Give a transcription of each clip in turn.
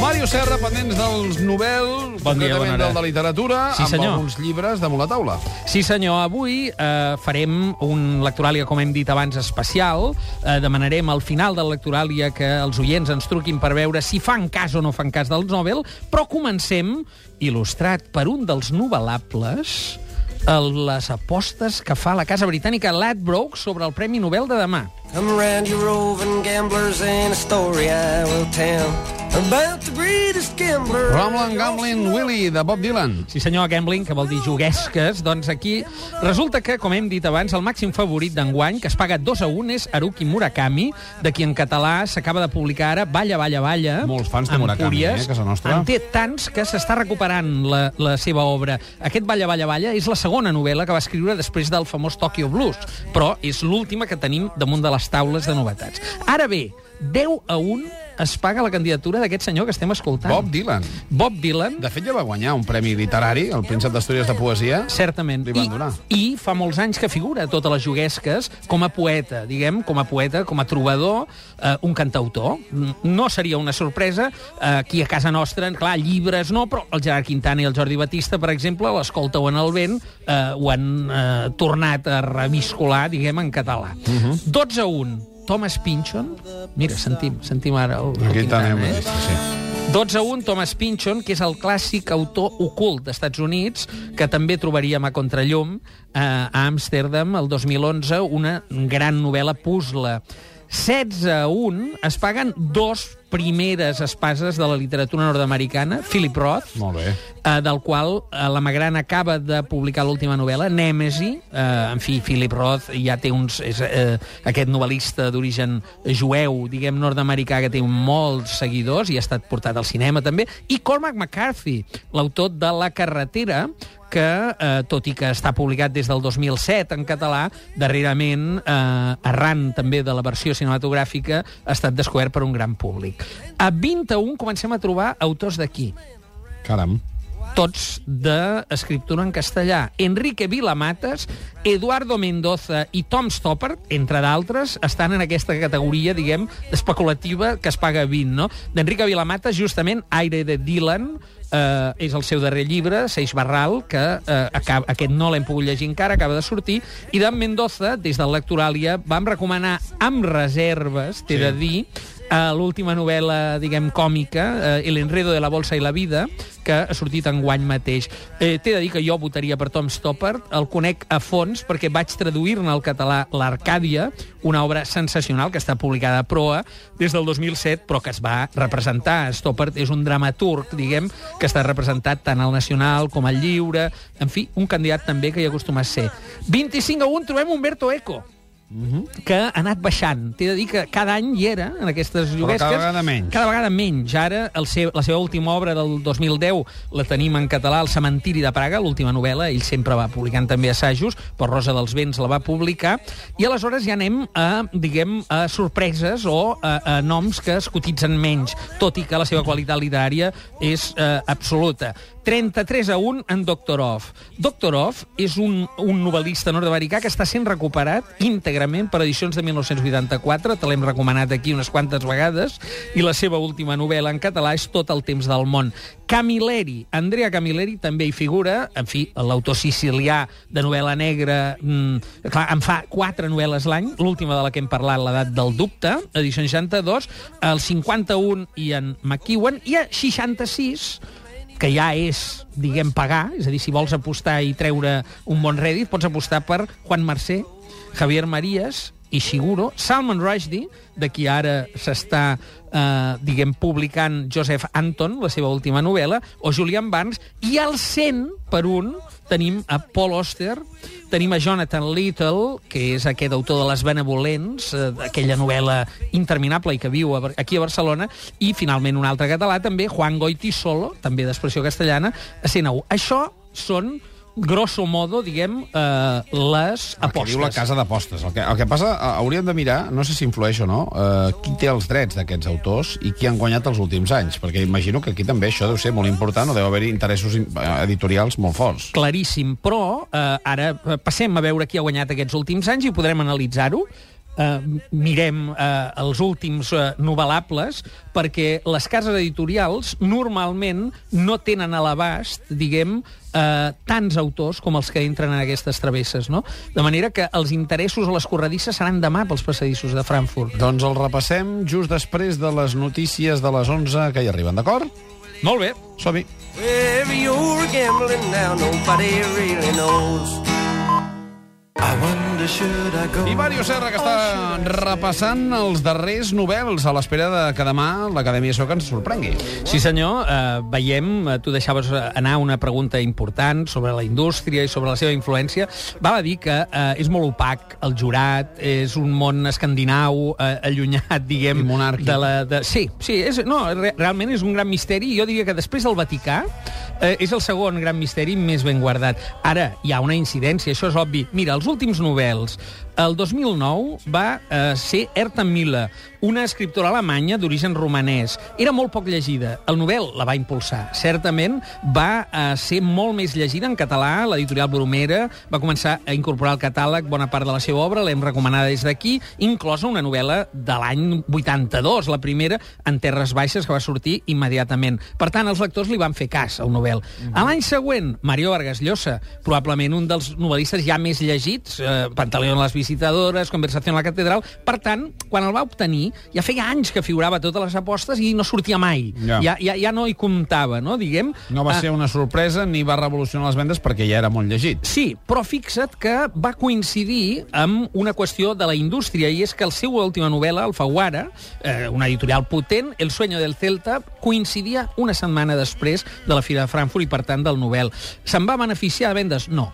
Màrio Serra, pendents dels novel, Bon dia, bona hora. del de literatura, Sí, amb senyor. alguns llibres damunt la taula. Sí, senyor. Avui eh, farem un lectoràlia, com hem dit abans, especial. Eh, demanarem al final del lectoràlia que els oients ens truquin per veure si fan cas o no fan cas del Nobel, però comencem, il·lustrat per un dels novelables, el, les apostes que fa la casa britànica Ladbrokes sobre el Premi Nobel de demà. Come around you roving gamblers and a story I will tell about the greatest gambler. Ramblin' Gambling Willie, de Bob Dylan. Sí senyor, gambling, que vol dir juguesques, doncs aquí resulta que, com hem dit abans, el màxim favorit d'enguany, que es paga 2 a 1, és Haruki Murakami, de qui en català s'acaba de publicar ara Balla, Balla, Balla. Molts fans de Murakami, eh, a casa nostra. En té tants que s'està recuperant la, la seva obra. Aquest Balla, Balla, Balla és la segona novel·la que va escriure després del famós Tokyo Blues, però és l'última que tenim damunt de les taules de novetats. Ara bé, 10 a 1 es paga la candidatura d'aquest senyor que estem escoltant. Bob Dylan. Bob Dylan. De fet, ja va guanyar un premi literari, el Príncep d'Astúries de Poesia. Certament. Li van I, donar. I fa molts anys que figura a totes les juguesques com a poeta, diguem, com a poeta, com a trobador, eh, un cantautor. No seria una sorpresa eh, aquí a casa nostra, clar, llibres no, però el Gerard Quintana i el Jordi Batista, per exemple, l'escolta o en el vent, eh, ho han eh, tornat a reviscolar, diguem, en català. Uh. -huh. 12 a 1. Thomas Pynchon. Mira, sentim, sentim ara el, el Aquí Quintana, tenim, eh? sí, sí. 12 a 1, Thomas Pynchon, que és el clàssic autor ocult d'Estats Units, que també trobaríem a Contrallum, eh, a Amsterdam, el 2011, una gran novel·la puzzle. 16 a 1 es paguen dos primeres espases de la literatura nord-americana, Philip Roth, Molt bé. eh, del qual eh, la Magrana acaba de publicar l'última novel·la, Nèmesi. Eh, en fi, Philip Roth ja té uns... És, eh, aquest novel·lista d'origen jueu, diguem, nord-americà, que té molts seguidors i ha estat portat al cinema també. I Cormac McCarthy, l'autor de La carretera, que, eh, tot i que està publicat des del 2007 en català, darrerament, eh, arran també de la versió cinematogràfica, ha estat descobert per un gran públic. A 21 comencem a trobar autors d'aquí Caram. Tots d'escriptura en castellà. Enrique Vilamatas, Eduardo Mendoza i Tom Stoppard, entre d'altres, estan en aquesta categoria, diguem, especulativa que es paga 20, no? D'Enrique Vilamatas, justament, Aire de Dylan, eh, és el seu darrer llibre, Seix Barral, que eh, acaba, aquest no l'hem pogut llegir encara, acaba de sortir, i d'en Mendoza, des del Lectoràlia, vam recomanar amb reserves, t'he sí. de dir, eh, l'última novel·la, diguem, còmica, eh, El enredo de la bolsa i la vida, que ha sortit en guany mateix. Eh, T'he de dir que jo votaria per Tom Stoppard, el conec a fons perquè vaig traduir-ne al català l'Arcàdia, una obra sensacional que està publicada a Proa des del 2007, però que es va representar. Stoppard és un dramaturg, diguem, que està representat tant al Nacional com al Lliure, en fi, un candidat també que hi acostuma a ser. 25 a 1 trobem Humberto Eco, que ha anat baixant. T'he de dir que cada any hi era, en aquestes juguesques. cada vegada menys. Cada vegada menys. Ara, el seu, la seva última obra del 2010 la tenim en català, El cementiri de Praga, l'última novel·la. Ell sempre va publicant també assajos, però Rosa dels Vents la va publicar. I aleshores ja anem a, diguem, a sorpreses o a, a noms que es cotitzen menys, tot i que la seva qualitat literària és eh, absoluta. 33 a 1 en Doktorov. Doktorov és un, un novel·lista nord-americà que està sent recuperat íntegrament per edicions de 1984, te l'hem recomanat aquí unes quantes vegades, i la seva última novel·la en català és Tot el temps del món. Camilleri, Andrea Camilleri també hi figura, en fi, l'autor sicilià de novel·la negra, mm, clar, en fa quatre novel·les l'any, l'última de la que hem parlat, l'edat del dubte, edició 62, el 51 i en McEwan, i a 66 que ja és, diguem, pagar, és a dir, si vols apostar i treure un bon rèdit, pots apostar per Juan Mercé, Javier Marías, Ishiguro, Salman Rushdie, de qui ara s'està, eh, diguem, publicant Joseph Anton, la seva última novel·la, o Julian Barnes, i al 100 per un tenim a Paul Auster, tenim a Jonathan Little, que és aquest autor de Les Benevolents, eh, aquella novel·la interminable i que viu a, aquí a Barcelona, i finalment un altre català també, Juan Goitisolo, també d'expressió castellana, a 101. Això són grosso modo, diguem, eh, les El que apostes. diu la casa d'apostes. El, que, el que passa, eh, hauríem de mirar, no sé si influeix o no, eh, qui té els drets d'aquests autors i qui han guanyat els últims anys, perquè imagino que aquí també això deu ser molt important o deu haver-hi interessos in- eh, editorials molt forts. claríssim, però eh, ara passem a veure qui ha guanyat aquests últims anys i podrem analitzar-ho. Eh, mirem eh, els últims eh, novelables perquè les cases editorials normalment no tenen a l'abast, diguem, eh, tants autors com els que entren en aquestes travesses, no? De manera que els interessos a les corredisses seran demà pels passadissos de Frankfurt. Doncs el repassem just després de les notícies de les 11 que hi arriben, d'acord? Molt bé. Som-hi. Wherever you're gambling now, nobody really knows. I Mario Serra, que està repassant els darrers novels a l'espera de que demà l'Acadèmia Soc ens sorprengui. Sí, senyor. Uh, veiem, uh, tu deixaves anar una pregunta important sobre la indústria i sobre la seva influència. Val a dir que uh, és molt opac el jurat, és un món escandinau uh, allunyat, diguem... I monàrquic. De la, de... Sí, sí és, no, re, realment és un gran misteri. Jo diria que després del Vaticà eh, és el segon gran misteri més ben guardat. Ara, hi ha una incidència, això és obvi. Mira, els últims novels, el 2009 va eh, ser Erta Miller, una escriptora alemanya d'origen romanès. Era molt poc llegida. El novel la va impulsar. Certament va eh, ser molt més llegida en català. L'editorial Bromera va començar a incorporar al catàleg bona part de la seva obra, l'hem recomanada des d'aquí, inclosa una novel·la de l'any 82, la primera, en Terres Baixes, que va sortir immediatament. Per tant, els lectors li van fer cas al novel. A l'any següent, Mario Vargas Llosa, probablement un dels novel·listes ja més llegits, eh, Pantaleón a les visitadores, Conversació en la catedral. Per tant, quan el va obtenir, ja feia anys que figurava totes les apostes i no sortia mai. Ja. Ja, ja, ja no hi comptava, no?, diguem. No va Ah, ser una sorpresa ni va revolucionar les vendes perquè ja era molt llegit. Sí, però fixa't que va coincidir amb una qüestió de la indústria, i és que el seu última novel·la, Alfaguara, eh, una editorial potent, El sueño del Celta, coincidia una setmana després de la Fira de Frankfurt i, per tant, del novel. Se'n va beneficiar de vendes? No.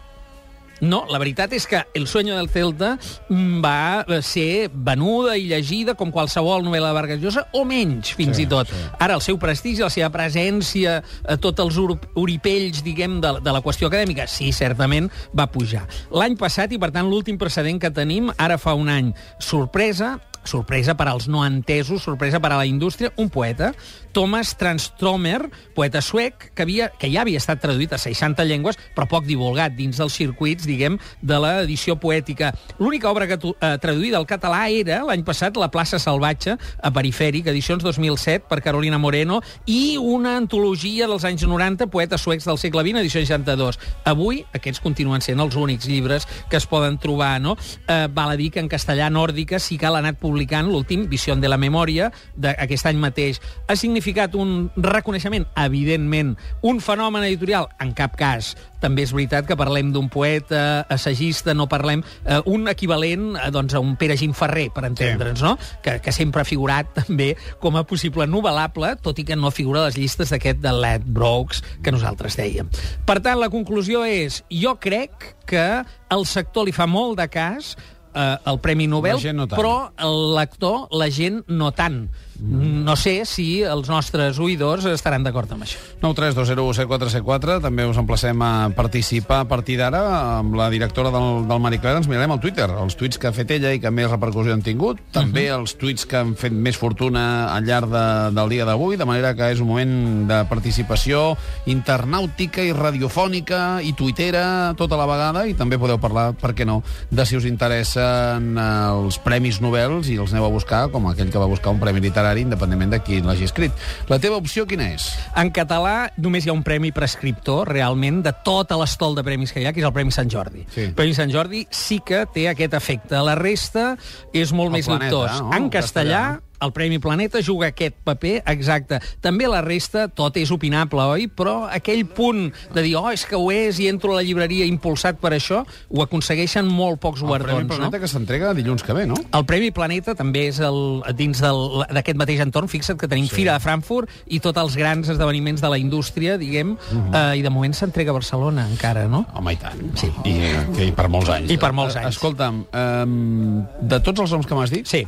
No, la veritat és que El sueño del Celta mm, va eh, ser venuda i llegida com qualsevol novel·la de Vargas Llosa, o menys, fins Sí, i tot. sí. Ara, el seu prestigi, la seva presència, eh, tots els oripells, diguem, de, de la qüestió acadèmica, sí, certament va pujar. L'any passat, i per tant l'últim precedent que tenim, ara fa un any, sorpresa, sorpresa per als no entesos, sorpresa per a la indústria, un poeta, Thomas Transtromer, poeta suec, que, havia, que ja havia estat traduït a 60 llengües, però poc divulgat dins dels circuits, diguem, de l'edició poètica. L'única obra que, eh, traduïda al català era, l'any passat, La plaça salvatge, a Perifèric, edicions 2007, per Carolina Moreno, i una antologia dels anys 90, poetes suecs del segle XX, edició 62. Avui, aquests continuen sent els únics llibres que es poden trobar, no? Eh, val a dir que en castellà nòrdica sí que l'ha anat publicant l'últim, Visió de la Memòria, d'aquest any mateix. Ha significat un reconeixement, evidentment, un fenomen editorial, en cap cas. També és veritat que parlem d'un poeta, assagista, no parlem... Eh, un equivalent eh, doncs, a un Pere Gimferrer, per entendre'ns, no? Que, que sempre ha figurat també com a possible novel·lable, tot i que no figura a les llistes d'aquest de Led Brooks que nosaltres dèiem. Per tant, la conclusió és, jo crec que el sector li fa molt de cas eh, el Premi Nobel, La no tant. però el lector, la gent no tant. No sé si els nostres oïdors estaran d'acord amb això. 932017474, també us emplacem a participar a partir d'ara amb la directora del, del Marie Claire, ens mirarem al Twitter, els tuits que ha fet ella i que més repercussió han tingut, també els tuits que han fet més fortuna al llarg de, del dia d'avui, de manera que és un moment de participació internàutica i radiofònica i tuitera tota la vegada. I també podeu parlar, per què no, de si us interessen eh, els premis Nobels i els aneu a buscar, com aquell que va buscar un premi literari independentment de qui l'hagi escrit. La teva opció quina és? En català només hi ha un premi prescriptor, realment, de tota l'estol de premis que hi ha, que és el Premi Sant Jordi. Sí. El Premi Sant Jordi sí que té aquest efecte. La resta és molt El més Planeta, dubtós. no? En El castellà, castellà. El Premi Planeta juga aquest paper exacte. També la resta, tot és opinable, oi? Però aquell punt de dir, oh, és que ho és i entro a la llibreria impulsat per això, ho aconsegueixen molt pocs El Premi guardons, no? Planeta que s'entrega dilluns que ve, no? El Premi Planeta també és el, dins d'aquest mateix entorn. Fixa't que tenim sí. Fira de Frankfurt i tots els grans esdeveniments de la indústria, diguem, uh Mhm. -huh. eh, i de moment s'entrega a Barcelona encara, no? Home, i tant. Sí. I, i, i per molts anys. I per molts Eh, anys. Escolta'm, um, de tots els noms que m'has dit, Sí.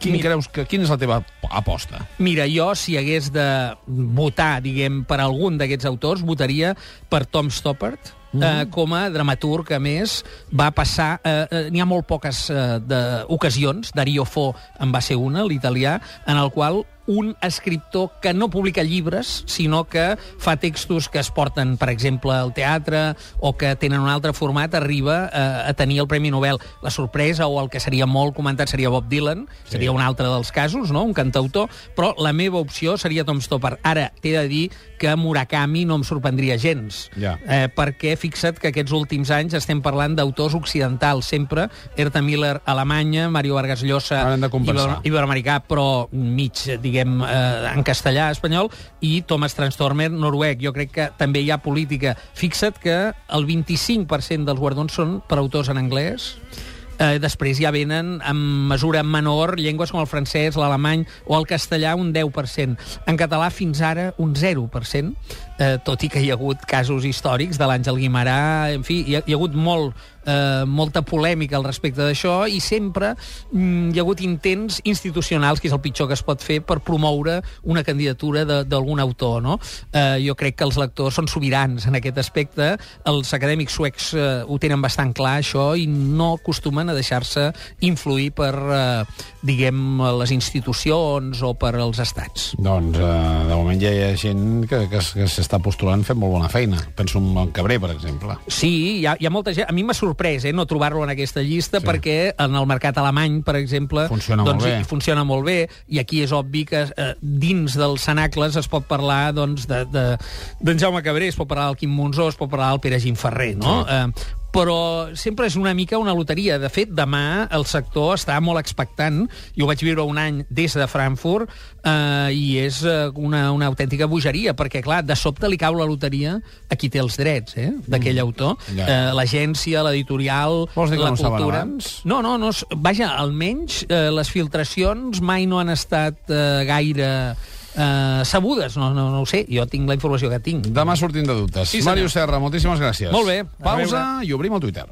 Quin Mira- creus que, quina és la teva aposta? Mira, jo, si hagués de votar, diguem, per algun d'aquests autors, votaria per Tom Stoppard, mm. eh, com a dramaturg, a més, va passar... Eh, eh, N'hi ha molt poques eh, de, ocasions, Dario Fo en va ser una, l'italià, en el qual un escriptor que no publica llibres, sinó que fa textos que es porten, per exemple, al teatre o que tenen un altre format, arriba eh, a tenir el Premi Nobel. La sorpresa, o el que seria molt comentat, seria Bob Dylan, sí. seria un altre dels casos, no? un cantautor, però la meva opció seria Tom Stoppard. Ara, t'he de dir que Murakami no em sorprendria gens, Ja. eh, perquè fixa't que aquests últims anys estem parlant d'autors occidentals, sempre, Herta Miller, Alemanya, Mario Vargas Llosa. Iber- iberoamericà, però mig, diguem, eh, en castellà, espanyol, i Thomas Transtormer, noruec. Jo crec que també hi ha política. Fixa't que el 25% dels guardons són per autors en anglès, Eh, després ja venen en mesura menor llengües com el francès, l'alemany o el castellà un 10%. En català fins ara un 0%, eh, tot i que hi ha hagut casos històrics de l'Àngel Guimarà, en fi, hi ha, hi ha hagut molt, eh, molta polèmica al respecte d'això i sempre mm, hi ha hagut intents institucionals, que és el pitjor que es pot fer, per promoure una candidatura de- d'algun autor. No? Eh, jo crec que els lectors són sobirans en aquest aspecte. Els acadèmics suecs eh, ho tenen bastant clar, això, i no acostumen a deixar-se influir per, eh, diguem, les institucions o per els estats. Doncs, eh, de moment ja hi ha gent que, que, que s'està postulant fent molt bona feina. Penso en en Cabré, per exemple. Sí, hi ha, hi ha molta gent... A mi m'ha sorprès eh, no trobar-lo en aquesta llista Sí. perquè en el mercat alemany, per exemple... Funciona molt doncs, bé. hi Funciona molt bé, i aquí és obvi que eh, dins dels cenacles es pot parlar doncs, de, de, d'en Jaume Cabré, es pot parlar del Quim Monzó, es pot parlar del Pere Gimferrer, no? Sí. Eh, però sempre és una mica una loteria. De fet, demà el sector està molt expectant. Jo ho vaig viure un any des de Frankfurt eh, i és eh, una, una autèntica bogeria, perquè, clar, de sobte li cau la loteria a qui té els drets eh, d'aquell autor. Ja. Eh, L'agència, l'editorial, la no cultura... No, no, no. Vaja, almenys eh, les filtracions mai no han estat eh, gaire eh, sabudes. No, no, no ho sé, jo tinc la informació que tinc. Demà sortim de dubtes. Sí, senyor. Màrius Serra, moltíssimes gràcies. Molt bé, Pausa i obrim el Twitter.